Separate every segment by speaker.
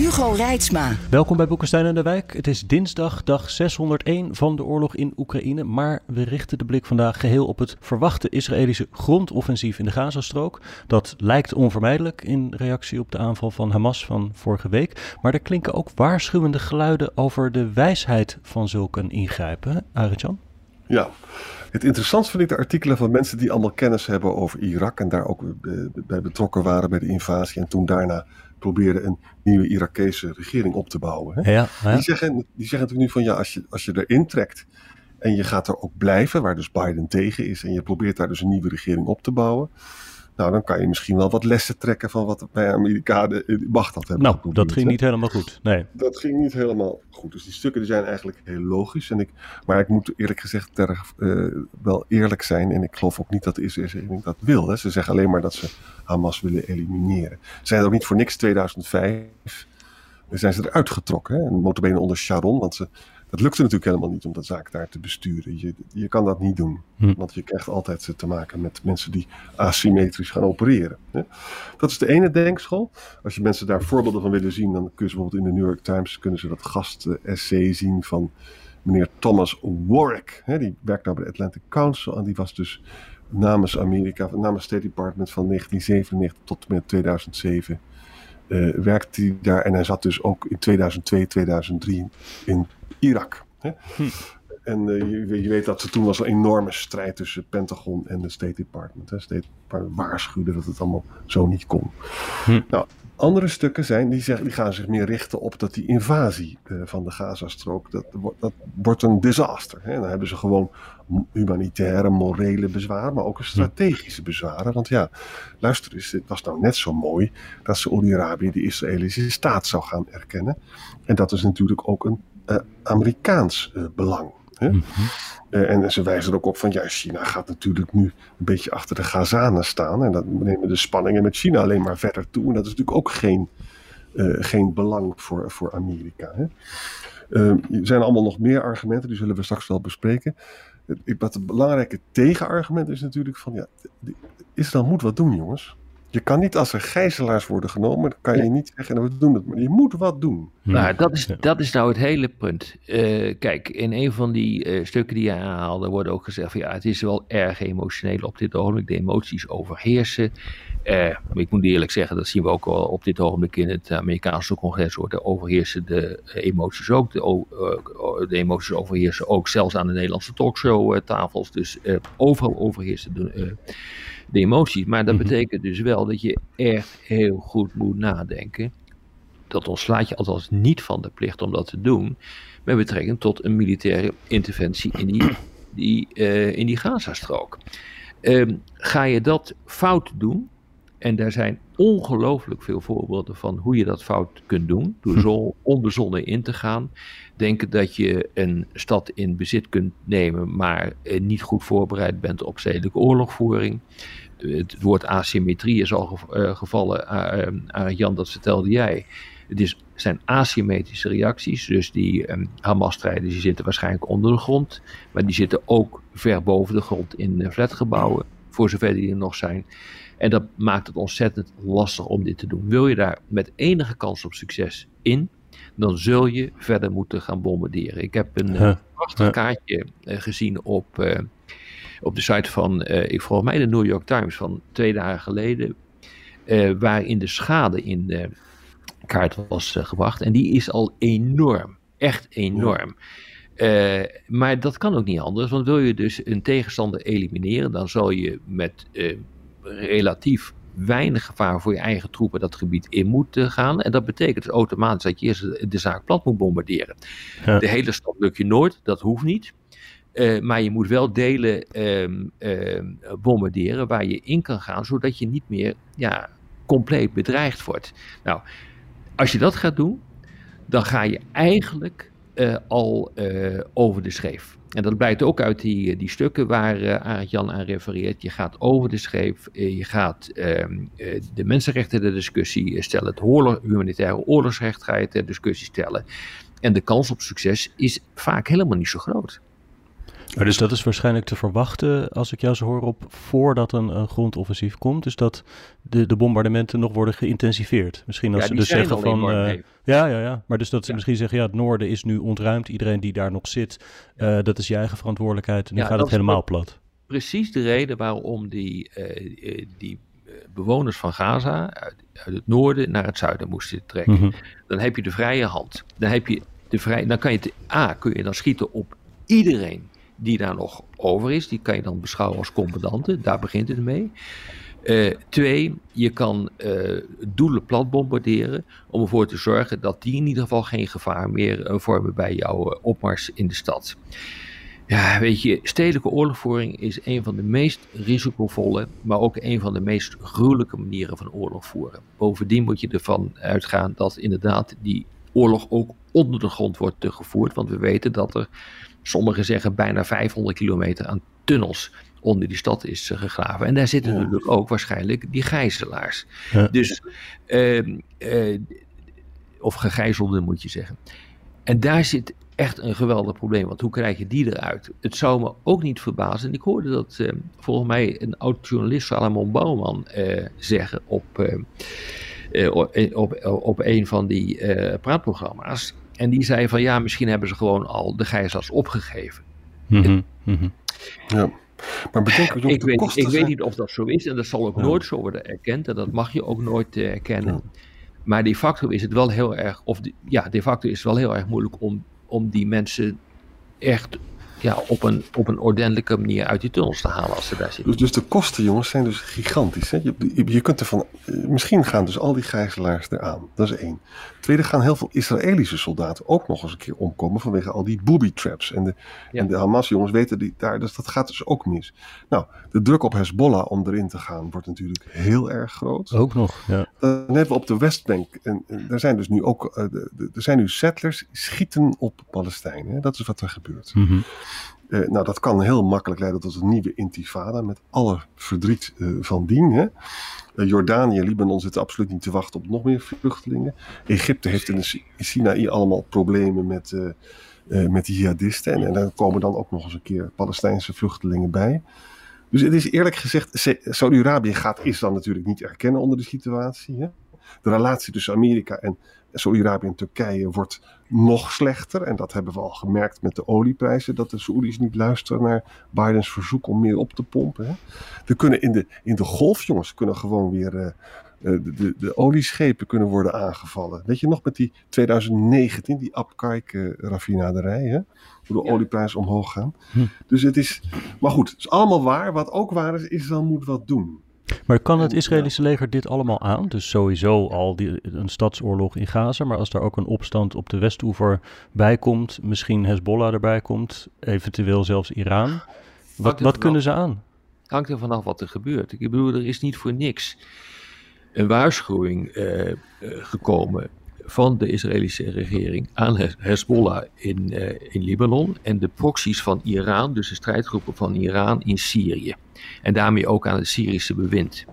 Speaker 1: Hugo Reitsma.
Speaker 2: Welkom bij Boekenstein en de Wijk. Het is dinsdag, dag 601 van de oorlog in Oekraïne. Maar we richten de blik vandaag geheel op het verwachte Israëlische grondoffensief in de Gazastrook. Dat lijkt onvermijdelijk in reactie op de aanval van Hamas van vorige week. Maar er klinken ook waarschuwende geluiden over de wijsheid van zulk een ingrijpen. Arjan?
Speaker 3: Ja, het interessant vind ik de artikelen van mensen die allemaal kennis hebben over Irak en daar ook bij betrokken waren bij de invasie en toen daarna probeerden een nieuwe Irakese regering op te bouwen. Hè? Ja, ja. Die, zeggen, die zeggen natuurlijk nu van ja, als je, als je erin trekt en je gaat er ook blijven, waar dus Biden tegen is, en je probeert daar dus een nieuwe regering op te bouwen, nou, dan kan je misschien wel wat lessen trekken van wat bij Amerikanen in Baghdad hebben
Speaker 2: Nou, dat ging niet helemaal goed. Nee.
Speaker 3: Dat ging niet helemaal goed. Dus die stukken die zijn eigenlijk heel logisch. En ik, maar ik moet eerlijk gezegd ter, uh, wel eerlijk zijn. En ik geloof ook niet dat de Israël dat wil. Hè. Ze zeggen alleen maar dat ze Hamas willen elimineren. Ze zijn ook niet voor niks 2005 zijn ze eruit getrokken. Hè? En notabene onder Sharon, want ze dat lukte natuurlijk helemaal niet om dat zaak daar te besturen. Je, je kan dat niet doen. Hm. Want je krijgt altijd te maken met mensen die asymmetrisch gaan opereren. Dat is de ene denkschool. Als je mensen daar voorbeelden van willen zien, dan kun je bijvoorbeeld in de New York Times kunnen ze dat gast-essay zien van meneer Thomas Warwick. Die werkt nou bij de Atlantic Council en die was dus namens Amerika, namens State Department van 1997 tot en met 2007 uh, werkte hij daar. En hij zat dus ook in 2002, 2003 in Irak. Hè? Hm. En uh, je, je, weet dat er toen was een enorme strijd tussen het Pentagon en de State Department. Het State Department waarschuwde dat het allemaal zo niet kon. Hm. Nou, andere stukken zijn, die, zeggen, die gaan zich meer richten op dat die invasie uh, van de Gazastrook, dat, dat wordt een disaster. Hè? Dan hebben ze gewoon humanitaire, morele bezwaren, maar ook een strategische bezwaren. Want ja, luister eens, het was nou net zo mooi dat Saoedi-Arabië de Israëlische staat zou gaan erkennen. En dat is natuurlijk ook een uh, Amerikaans uh, belang. Hè? Mm -hmm. uh, en ze wijzen er ook op van, ja, China gaat natuurlijk nu een beetje achter de Gazanen staan. En dan nemen de spanningen met China alleen maar verder toe. En dat is natuurlijk ook geen, geen belang voor, voor Amerika. Hè? er zijn allemaal nog meer argumenten, die zullen we straks wel bespreken. Wat het belangrijke tegenargument is natuurlijk van, ja, Israël moet wat doen, jongens. Je kan niet als er gijzelaars worden genomen, dan kan je niet zeggen, nou, we doen het, maar je moet wat doen.
Speaker 4: Nou, dat is, dat is nou het hele punt. Uh, kijk, in een van die uh, stukken die je aanhaalde, wordt ook gezegd van ja, het is wel erg emotioneel op dit ogenblik, de emoties overheersen. Uh, maar ik moet eerlijk zeggen, dat zien we ook al op dit ogenblik in het Amerikaanse congres, worden overheersen de emoties ook. De, de, emoties overheersen ook zelfs aan de Nederlandse talkshow-tafels. Dus overal overheersen de de emoties. Maar dat mhm. betekent dus wel dat je echt heel goed moet nadenken. Dat ontslaat je althans niet van de plicht om dat te doen. Met betrekking tot een militaire interventie in die, die, uh, in die Gazastrook. Um, ga je dat fout doen, en daar zijn ongelooflijk veel voorbeelden van hoe je dat fout kunt doen. Door hm. zo onbezonnen in te gaan. Denken dat je een stad in bezit kunt nemen, maar eh, niet goed voorbereid bent op zedelijke oorlogvoering. Het woord asymmetrie is al eh, gevallen, uh, Jan, dat vertelde jij. Het is, zijn asymmetrische reacties. Dus die um, Hamas-strijders die zitten waarschijnlijk onder de grond. Maar die zitten ook ver boven de grond in flatgebouwen. Voor zover die er nog zijn. En dat maakt het ontzettend lastig om dit te doen. Wil je daar met enige kans op succes in, dan zul je verder moeten gaan bombarderen. Ik heb een uh, prachtig kaartje uh, gezien op, uh, op de site van, ik volgens mij de New York Times van twee dagen geleden, waarin de schade in de kaart was gebracht. En die is al enorm, echt enorm. Uh, maar dat kan ook niet anders, want wil je dus een tegenstander elimineren, dan zal je met uh, relatief weinig gevaar voor je eigen troepen dat gebied in moet gaan. En dat betekent dus automatisch dat je eerst de zaak plat moet bombarderen. De hele stad lukt je nooit, dat hoeft niet. Uh, maar je moet wel delen uh, uh, bombarderen waar je in kan gaan, zodat je niet meer ja, compleet bedreigd wordt. Nou, als je dat gaat doen, dan ga je eigenlijk uh, al uh, over de schreef. En dat blijkt ook uit die, die stukken waar uh, Arend Jan aan refereert. Je gaat over de schreef, je gaat ehm, de mensenrechten ter discussie stellen, het humanitaire oorlogsrecht ga je ter discussie stellen. En de kans op succes is vaak helemaal niet zo groot.
Speaker 2: Maar dus dat is waarschijnlijk te verwachten, als ik jou zo hoor, op voordat een, een grondoffensief komt. Dus dat de, de bombardementen nog worden geïntensiveerd. Misschien als
Speaker 4: ja,
Speaker 2: ze dus zeggen van.
Speaker 4: Uh,
Speaker 2: ja, ja, ja. Maar dus dat ze ja. misschien zeggen: ja, het noorden is nu ontruimd. Iedereen die daar nog zit, uh, dat is je eigen verantwoordelijkheid. Nu gaat het helemaal plat.
Speaker 4: Precies de reden waarom die, uh, die bewoners van Gaza uit, uit, het noorden naar het zuiden moesten trekken. Mm -hmm. Dan heb je de vrije hand. Dan heb je de vrij, dan kan je te, A, kun je dan schieten op iedereen die daar nog over is. Die kan je dan beschouwen als commandanten. Daar begint het mee. Uh, twee, je kan uh, doelen plat bombarderen om ervoor te zorgen dat die in ieder geval geen gevaar meer uh, vormen bij jouw opmars in de stad. Ja, weet je, stedelijke oorlogvoering is een van de meest risicovolle, maar ook een van de meest gruwelijke manieren van oorlog voeren. Bovendien moet je ervan uitgaan dat inderdaad die oorlog ook onder de grond wordt gevoerd, want we weten dat er Sommigen zeggen bijna 500 kilometer aan tunnels onder die stad is gegraven. En daar zitten natuurlijk ook waarschijnlijk die gijzelaars. Ja. Dus, uh, uh, of gegijzelden moet je zeggen. En daar zit echt een geweldig probleem. Want hoe krijg je die eruit? Het zou me ook niet verbazen. En ik hoorde dat uh, volgens mij een oud-journalist, Salomon Bouwman, zeggen op, op, op, op een van die praatprogramma's. En die zei van ja, misschien hebben ze gewoon al de gijzelaars opgegeven.
Speaker 2: Mm -hmm. Mm -hmm.
Speaker 3: Ja. Maar bedenk ook
Speaker 4: ik weet, ik weet niet of dat zo is en dat zal ook ja. nooit zo worden erkend en dat mag je ook nooit uh, erkennen. Ja. Maar de facto is het wel heel erg, of de, ja, de facto is het wel heel erg moeilijk om, om die mensen echt ja, op, een, op een ordentelijke manier uit die tunnels te halen als ze daar zitten.
Speaker 3: Dus, dus de kosten, jongens, zijn dus gigantisch. Hè? Je, je, je kunt ervan, misschien gaan dus al die gijzelaars eraan. Dat is één. Tweede, gaan heel veel Israëlische soldaten ook nog eens een keer omkomen vanwege al die booby traps. En de, ja. en de Hamas-jongens weten die daar, dus dat gaat dus ook mis. Nou, de druk op Hezbollah om erin te gaan wordt natuurlijk heel erg groot.
Speaker 2: Ook nog, ja.
Speaker 3: Dan hebben we op de Westbank, en, en er zijn dus nu ook, uh, de, de, er zijn nu settlers schieten op Palestijnen. Hè? Dat is wat er gebeurt.
Speaker 2: Mm -hmm.
Speaker 3: Uh, nou, dat kan heel makkelijk leiden tot een nieuwe intifada met alle verdriet uh, van dien. Hè? Uh, Jordanië Libanon zitten absoluut niet te wachten op nog meer vluchtelingen. Egypte heeft in, de, in Sinaï allemaal problemen met, met de jihadisten. En, en daar komen dan ook nog eens een keer Palestijnse vluchtelingen bij. Dus het is eerlijk gezegd, Saudi-Arabië gaat Israël natuurlijk niet erkennen onder de situatie. Hè? De relatie tussen Amerika en Saudi-Arabië en Turkije wordt nog slechter. En dat hebben we al gemerkt met de olieprijzen. Dat de Saoedi's niet luisteren naar Bidens verzoek om meer op te pompen. Hè. Er kunnen in de, in de golf, jongens, kunnen gewoon weer uh, de, de, de, olieschepen kunnen worden aangevallen. Weet je nog met die 2019, die Abqaiq uh, raffinaderij. Hè? Hoe de ja. olieprijzen omhoog gaan. Hm. Dus het is, maar goed, het is allemaal waar. Wat ook waar is, Israël moet wat doen.
Speaker 2: Maar kan het Israëlische leger dit allemaal aan? Dus sowieso al die, een stadsoorlog in Gaza, maar als daar ook een opstand op de Westoever bij komt, misschien Hezbollah erbij komt, eventueel zelfs Iran. Wat, wat kunnen ze aan?
Speaker 4: Hangt er vanaf wat er gebeurt. Ik bedoel, er is niet voor niks een waarschuwing uh, uh, gekomen van de Israëlische regering aan Hezbollah in, uh, in Libanon en de proxies van Iran, dus de strijdgroepen van Iran in Syrië. En daarmee ook aan het Syrische bewind.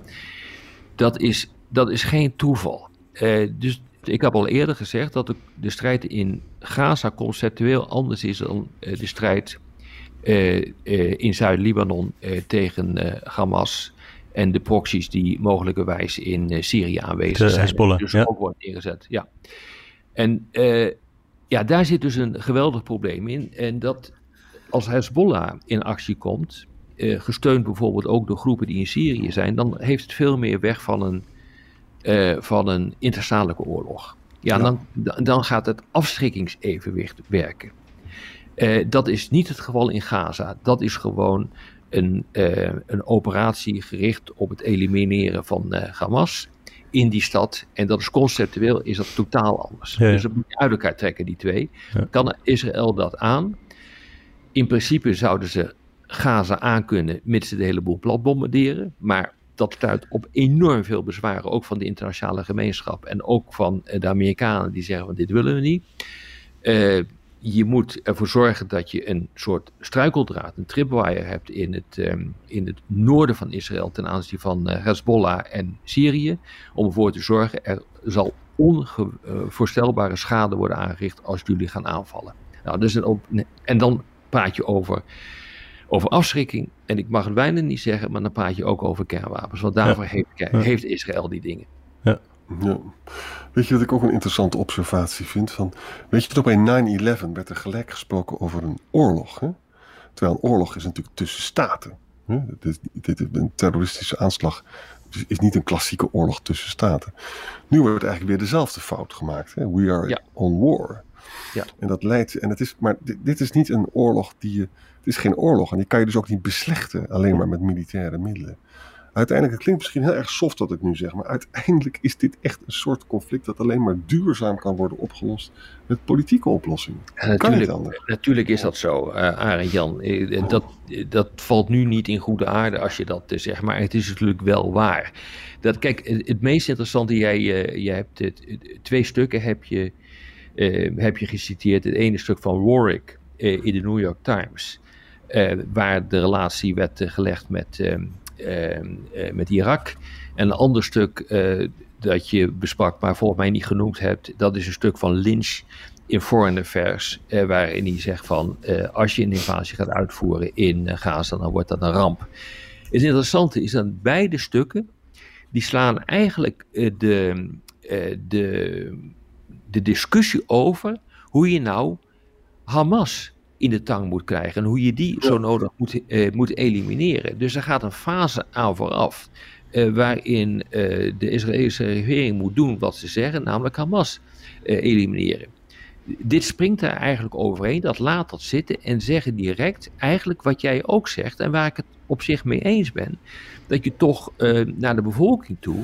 Speaker 4: Dat is, dat is geen toeval. Uh, dus ik heb al eerder gezegd dat de, de strijd in Gaza conceptueel anders is dan uh, de strijd in Zuid-Libanon tegen Hamas en de proxies die mogelijkerwijs in uh, Syrië aanwezig
Speaker 2: de
Speaker 4: zijn.
Speaker 2: Hezbollah,
Speaker 4: dus
Speaker 2: ja.
Speaker 4: ook wordt ingezet. Ja. En uh, ja, daar zit dus een geweldig probleem in. En dat als Hezbollah in actie komt, uh, gesteund bijvoorbeeld ook door groepen die in Syrië zijn, dan heeft het veel meer weg van een, van een interstatelijke oorlog. Ja, ja. Dan, dan gaat het afschrikkingsevenwicht werken. dat is niet het geval in Gaza. Dat is gewoon een, uh, een operatie gericht op het elimineren van uh, Hamas in die stad. En dat is conceptueel is dat totaal anders.
Speaker 2: Ja.
Speaker 4: Dus dat moet je uit elkaar trekken, die twee. Ja. Kan Israël dat aan? In principe zouden ze Gaza aankunnen, mits ze de hele boel plat bombarderen. Maar dat stuit op enorm veel bezwaren, ook van de internationale gemeenschap en ook van de Amerikanen die zeggen van dit willen we niet. Uh, je moet ervoor zorgen dat je een soort struikeldraad, een tripwire hebt in het, um, in het noorden van Israël ten aanzien van uh, Hezbollah en Syrië. Om ervoor te zorgen, er zal onvoorstelbare schade worden aangericht als jullie gaan aanvallen. Nou, dus een, en dan praat je over, over afschrikking. En ik mag het bijna niet zeggen, maar dan praat je ook over kernwapens. Want daarvoor heeft, heeft Israël die dingen.
Speaker 2: Ja.
Speaker 3: Ja. Weet je wat ik ook een interessante observatie vind? Van, weet je, tot bij 9-11 werd er gelijk gesproken over een oorlog. Hè? Terwijl een oorlog is natuurlijk tussen staten. Hè? Dit, dit, een terroristische aanslag is niet een klassieke oorlog tussen staten. Nu wordt eigenlijk weer dezelfde fout gemaakt. Hè? We are on war. Ja. En dat leidt, en het is, maar dit, dit, is niet een oorlog die je, het is geen oorlog en die kan je dus ook niet beslechten alleen maar met militaire middelen uiteindelijk, het klinkt misschien heel erg soft wat ik nu zeg, maar uiteindelijk is dit echt een soort conflict dat alleen maar duurzaam kan worden opgelost met politieke oplossingen.
Speaker 4: Ja, natuurlijk, natuurlijk is dat zo, uh, Arend Jan. Eh, dat, dat valt nu niet in goede aarde als je dat zegt, maar het is natuurlijk wel waar. Dat, kijk, het meest interessante, jij, jij hebt het, twee stukken heb je, heb je geciteerd. Het ene stuk van Warwick in de New York Times. waar de relatie werd gelegd met, ehm, eh, met Irak. En een ander stuk eh, dat je besprak, maar volgens mij niet genoemd hebt, dat is een stuk van Lynch in Foreign Affairs, eh, waarin hij zegt van als je een invasie gaat uitvoeren in Gaza, dan wordt dat een ramp. Het interessante is dat beide stukken, die slaan eigenlijk de, de, de discussie over hoe je nou Hamas in de tang moet krijgen. En hoe je die zo nodig moet, uh, moet elimineren. Dus er gaat een fase aan vooraf. Uh, waarin uh, de Israëlische regering moet doen wat ze zeggen, namelijk Hamas elimineren. Dit springt daar eigenlijk overheen, dat laat dat zitten en zeggen direct eigenlijk wat jij ook zegt en waar ik het op zich mee eens ben. Dat je toch naar de bevolking toe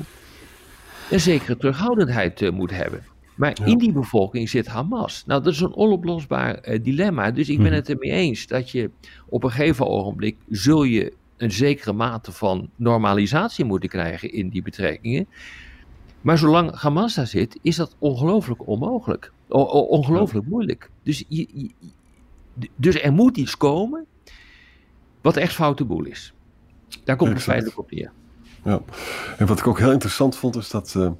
Speaker 4: een zekere terughoudendheid moet hebben. Maar in die bevolking zit Hamas. Nou, dat is een onoplosbaar uh, dilemma. Dus ik ben mhm. het ermee eens dat je op een gegeven ogenblik zul je een zekere mate van normalisatie moeten krijgen in die betrekkingen. Maar zolang Hamas daar zit, is dat ongelooflijk onmogelijk. O ongelooflijk moeilijk. Dus, je, dus er moet iets komen wat echt foute boel is. Daar komt het feitelijk op neer.
Speaker 3: Ja, en wat ik ook heel interessant vond is dat... Uh,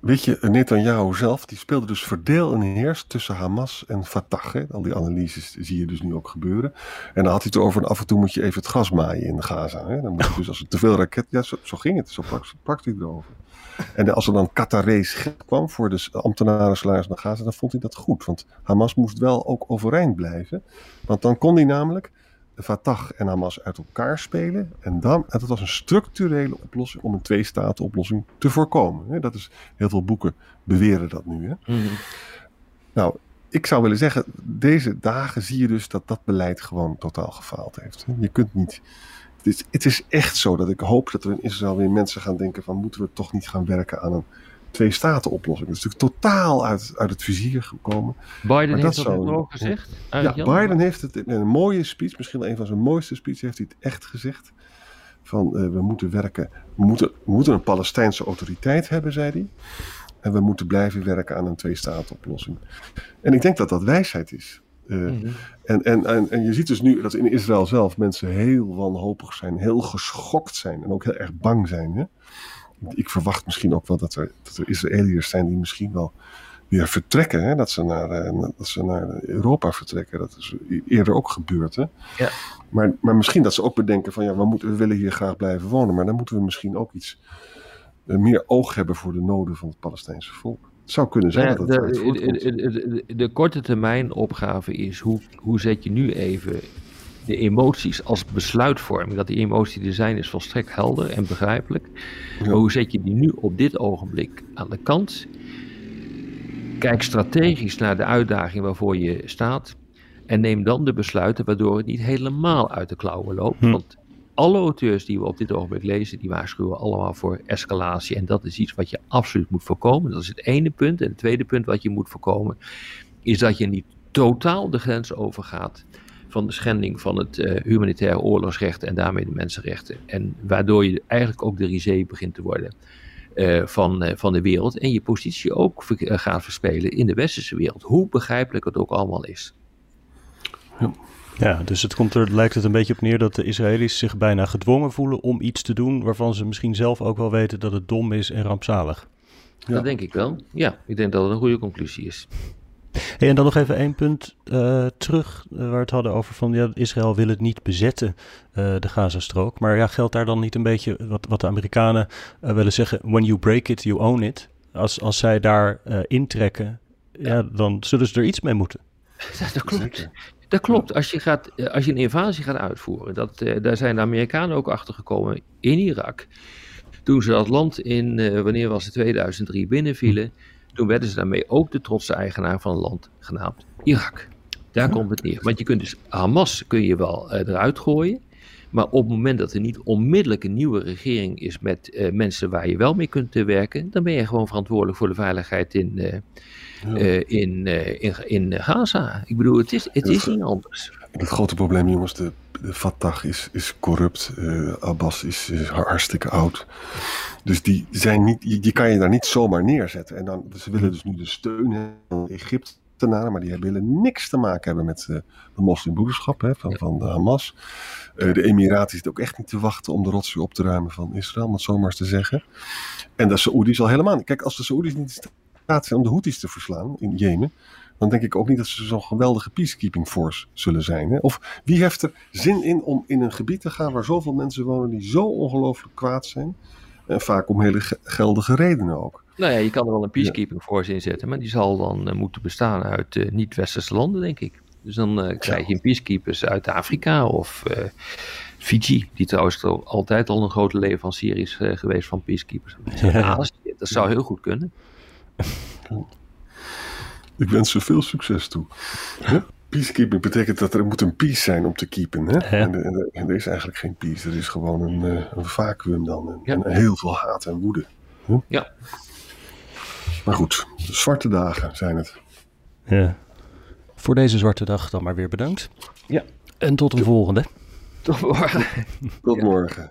Speaker 3: Weet je, Netanyahu zelf, die speelde dus verdeel en heers tussen Hamas en Fatah. Hè? Al die analyses zie je dus nu ook gebeuren. En dan had hij het over, af en toe moet je even het gas maaien in Gaza. Hè? Dan moet je dus als er te veel raket, ja, zo, zo ging het, zo sprak hij erover. En als er dan Qatarees geld kwam voor de ambtenaren salaris naar Gaza, dan vond hij dat goed. Want Hamas moest wel ook overeind blijven. Want dan kon hij namelijk Fatah en Hamas uit elkaar spelen. En dan, dat was een structurele oplossing om een twee-staten-oplossing te voorkomen. Dat is, heel veel boeken beweren dat nu. Hè? Mhm. Nou, ik zou willen zeggen, deze dagen zie je dus dat dat beleid gewoon totaal gefaald heeft. Je kunt niet. Het is, het is echt zo dat ik hoop dat er in Israël weer mensen gaan denken: van moeten we toch niet gaan werken aan een twee staten oplossing. Dat is natuurlijk totaal uit, uit het vizier gekomen.
Speaker 4: Biden heeft dat ook gezegd.
Speaker 3: Ja, Biden heeft het in een mooie speech, misschien een van zijn mooiste speeches, heeft hij het echt gezegd. Van uh, we moeten werken, we moeten, we moeten een Palestijnse autoriteit hebben, zei hij. En we moeten blijven werken aan een twee-staten oplossing. En ik denk dat dat wijsheid is. Uh, mm -hmm. en, en, en, en je ziet dus nu dat in Israël zelf mensen heel wanhopig zijn, heel geschokt zijn en ook heel erg bang zijn. Hè? Ik verwacht misschien ook wel dat er, dat er Israëliërs zijn die misschien wel weer vertrekken. Hè? Dat, ze naar, eh, dat ze naar Europa vertrekken. Dat is eerder ook gebeurd. Hè?
Speaker 4: Ja.
Speaker 3: Maar, maar misschien dat ze ook bedenken van ja, we, moeten, we willen hier graag blijven wonen. Maar dan moeten we misschien ook iets eh, meer oog hebben voor de noden van het Palestijnse volk. Het zou kunnen zijn nou dat het de,
Speaker 4: de, de, de, korte termijn opgave is hoe, hoe zet je nu even de emoties als besluitvorming. Dat die emotie er zijn is volstrekt helder en begrijpelijk. Maar hoe zet je die nu op dit ogenblik aan de kant? Kijk strategisch naar de uitdaging waarvoor je staat. En neem dan de besluiten waardoor het niet helemaal uit de klauwen loopt. Hm. Want alle auteurs die we op dit ogenblik lezen, die waarschuwen allemaal voor escalatie. En dat is iets wat je absoluut moet voorkomen. Dat is het ene punt. En het tweede punt wat je moet voorkomen, is dat je niet totaal de grens overgaat van de schending van het uh, humanitaire oorlogsrecht en daarmee de mensenrechten. En waardoor je eigenlijk ook de risée begint te worden uh, van, uh, van de wereld en je positie ook gaat verspelen in de westerse wereld. Hoe begrijpelijk het ook allemaal is.
Speaker 2: Ja. Ja, dus het komt er, lijkt het een beetje op neer dat de Israëli's zich bijna gedwongen voelen om iets te doen waarvan ze misschien zelf ook wel weten dat het dom is en rampzalig.
Speaker 4: Ja. Dat denk ik wel. Ja, ik denk dat het een goede conclusie is.
Speaker 2: Hey, en dan nog even één punt uh, terug uh, waar we het hadden over van ja, Israël wil het niet bezetten, uh, de Gazastrook. Maar ja, geldt daar dan niet een beetje wat, wat de Amerikanen willen zeggen, when you break it, you own it. Als, als zij daar intrekken, ja. ja. dan zullen ze er iets mee moeten.
Speaker 4: dat klopt. Dat klopt. Als je, gaat, als je een invasie gaat uitvoeren, dat, daar zijn de Amerikanen ook achter gekomen in Irak. Toen ze dat land in, wanneer was het, 2003 binnenvielen toen werden ze daarmee ook de trotse eigenaar van een land genaamd Irak. Daar komt het neer. Want je kunt dus Hamas kun je wel uh, eruit gooien. Maar op het moment dat er niet onmiddellijk een nieuwe regering is met uh, mensen waar je wel mee kunt uh, werken, dan ben je gewoon verantwoordelijk voor de veiligheid in, ja. in, in, in Gaza. Ik bedoel, het is, het is niet anders.
Speaker 3: Het grote probleem, jongens, de Fatah is, is corrupt. Abbas is, is hartstikke oud. Dus die zijn niet, die kan je daar niet zomaar neerzetten. En dan, ze willen dus nu de steun van Egyptenaren, maar die willen niks te maken hebben met uh, de moslimbroederschap hè, van, van de Hamas. Uh, de Emiraten zitten ook echt niet te wachten om de rotzooi op te ruimen van Israël, om het zomaar eens te zeggen. En de Saoedi's al helemaal niet. Kijk, als de Saoedi's niet in staat zijn om de Houthis te verslaan in Jemen, dan denk ik ook niet dat ze zo'n geweldige peacekeeping force zullen zijn. Hè? Of wie heeft er zin in om in een gebied te gaan waar zoveel mensen wonen die zo ongelooflijk kwaad zijn? En vaak om hele geldige redenen ook.
Speaker 4: Nou ja, je kan er wel een peacekeeping force in zetten, maar die zal dan uh, moeten bestaan uit uh, niet-westerse landen, denk ik. Dus dan uh, krijg je peacekeepers uit Afrika of Fiji, die trouwens altijd al een grote leverancier is geweest van peacekeepers. Ja. dat zou heel goed kunnen.
Speaker 3: Ik wens ze veel succes toe. Peacekeeping betekent dat er moet een peace zijn om te keepen. Hè? En, en, en, er is eigenlijk geen peace. Er is gewoon een, uh, een vacuüm dan. En, en, heel veel haat en woede. Huh?
Speaker 4: Ja.
Speaker 3: Maar goed, zwarte dagen zijn het.
Speaker 2: Ja. Voor deze zwarte dag dan maar weer bedankt.
Speaker 4: Ja.
Speaker 2: En tot een volgende.
Speaker 4: Tot morgen.
Speaker 3: Tot morgen.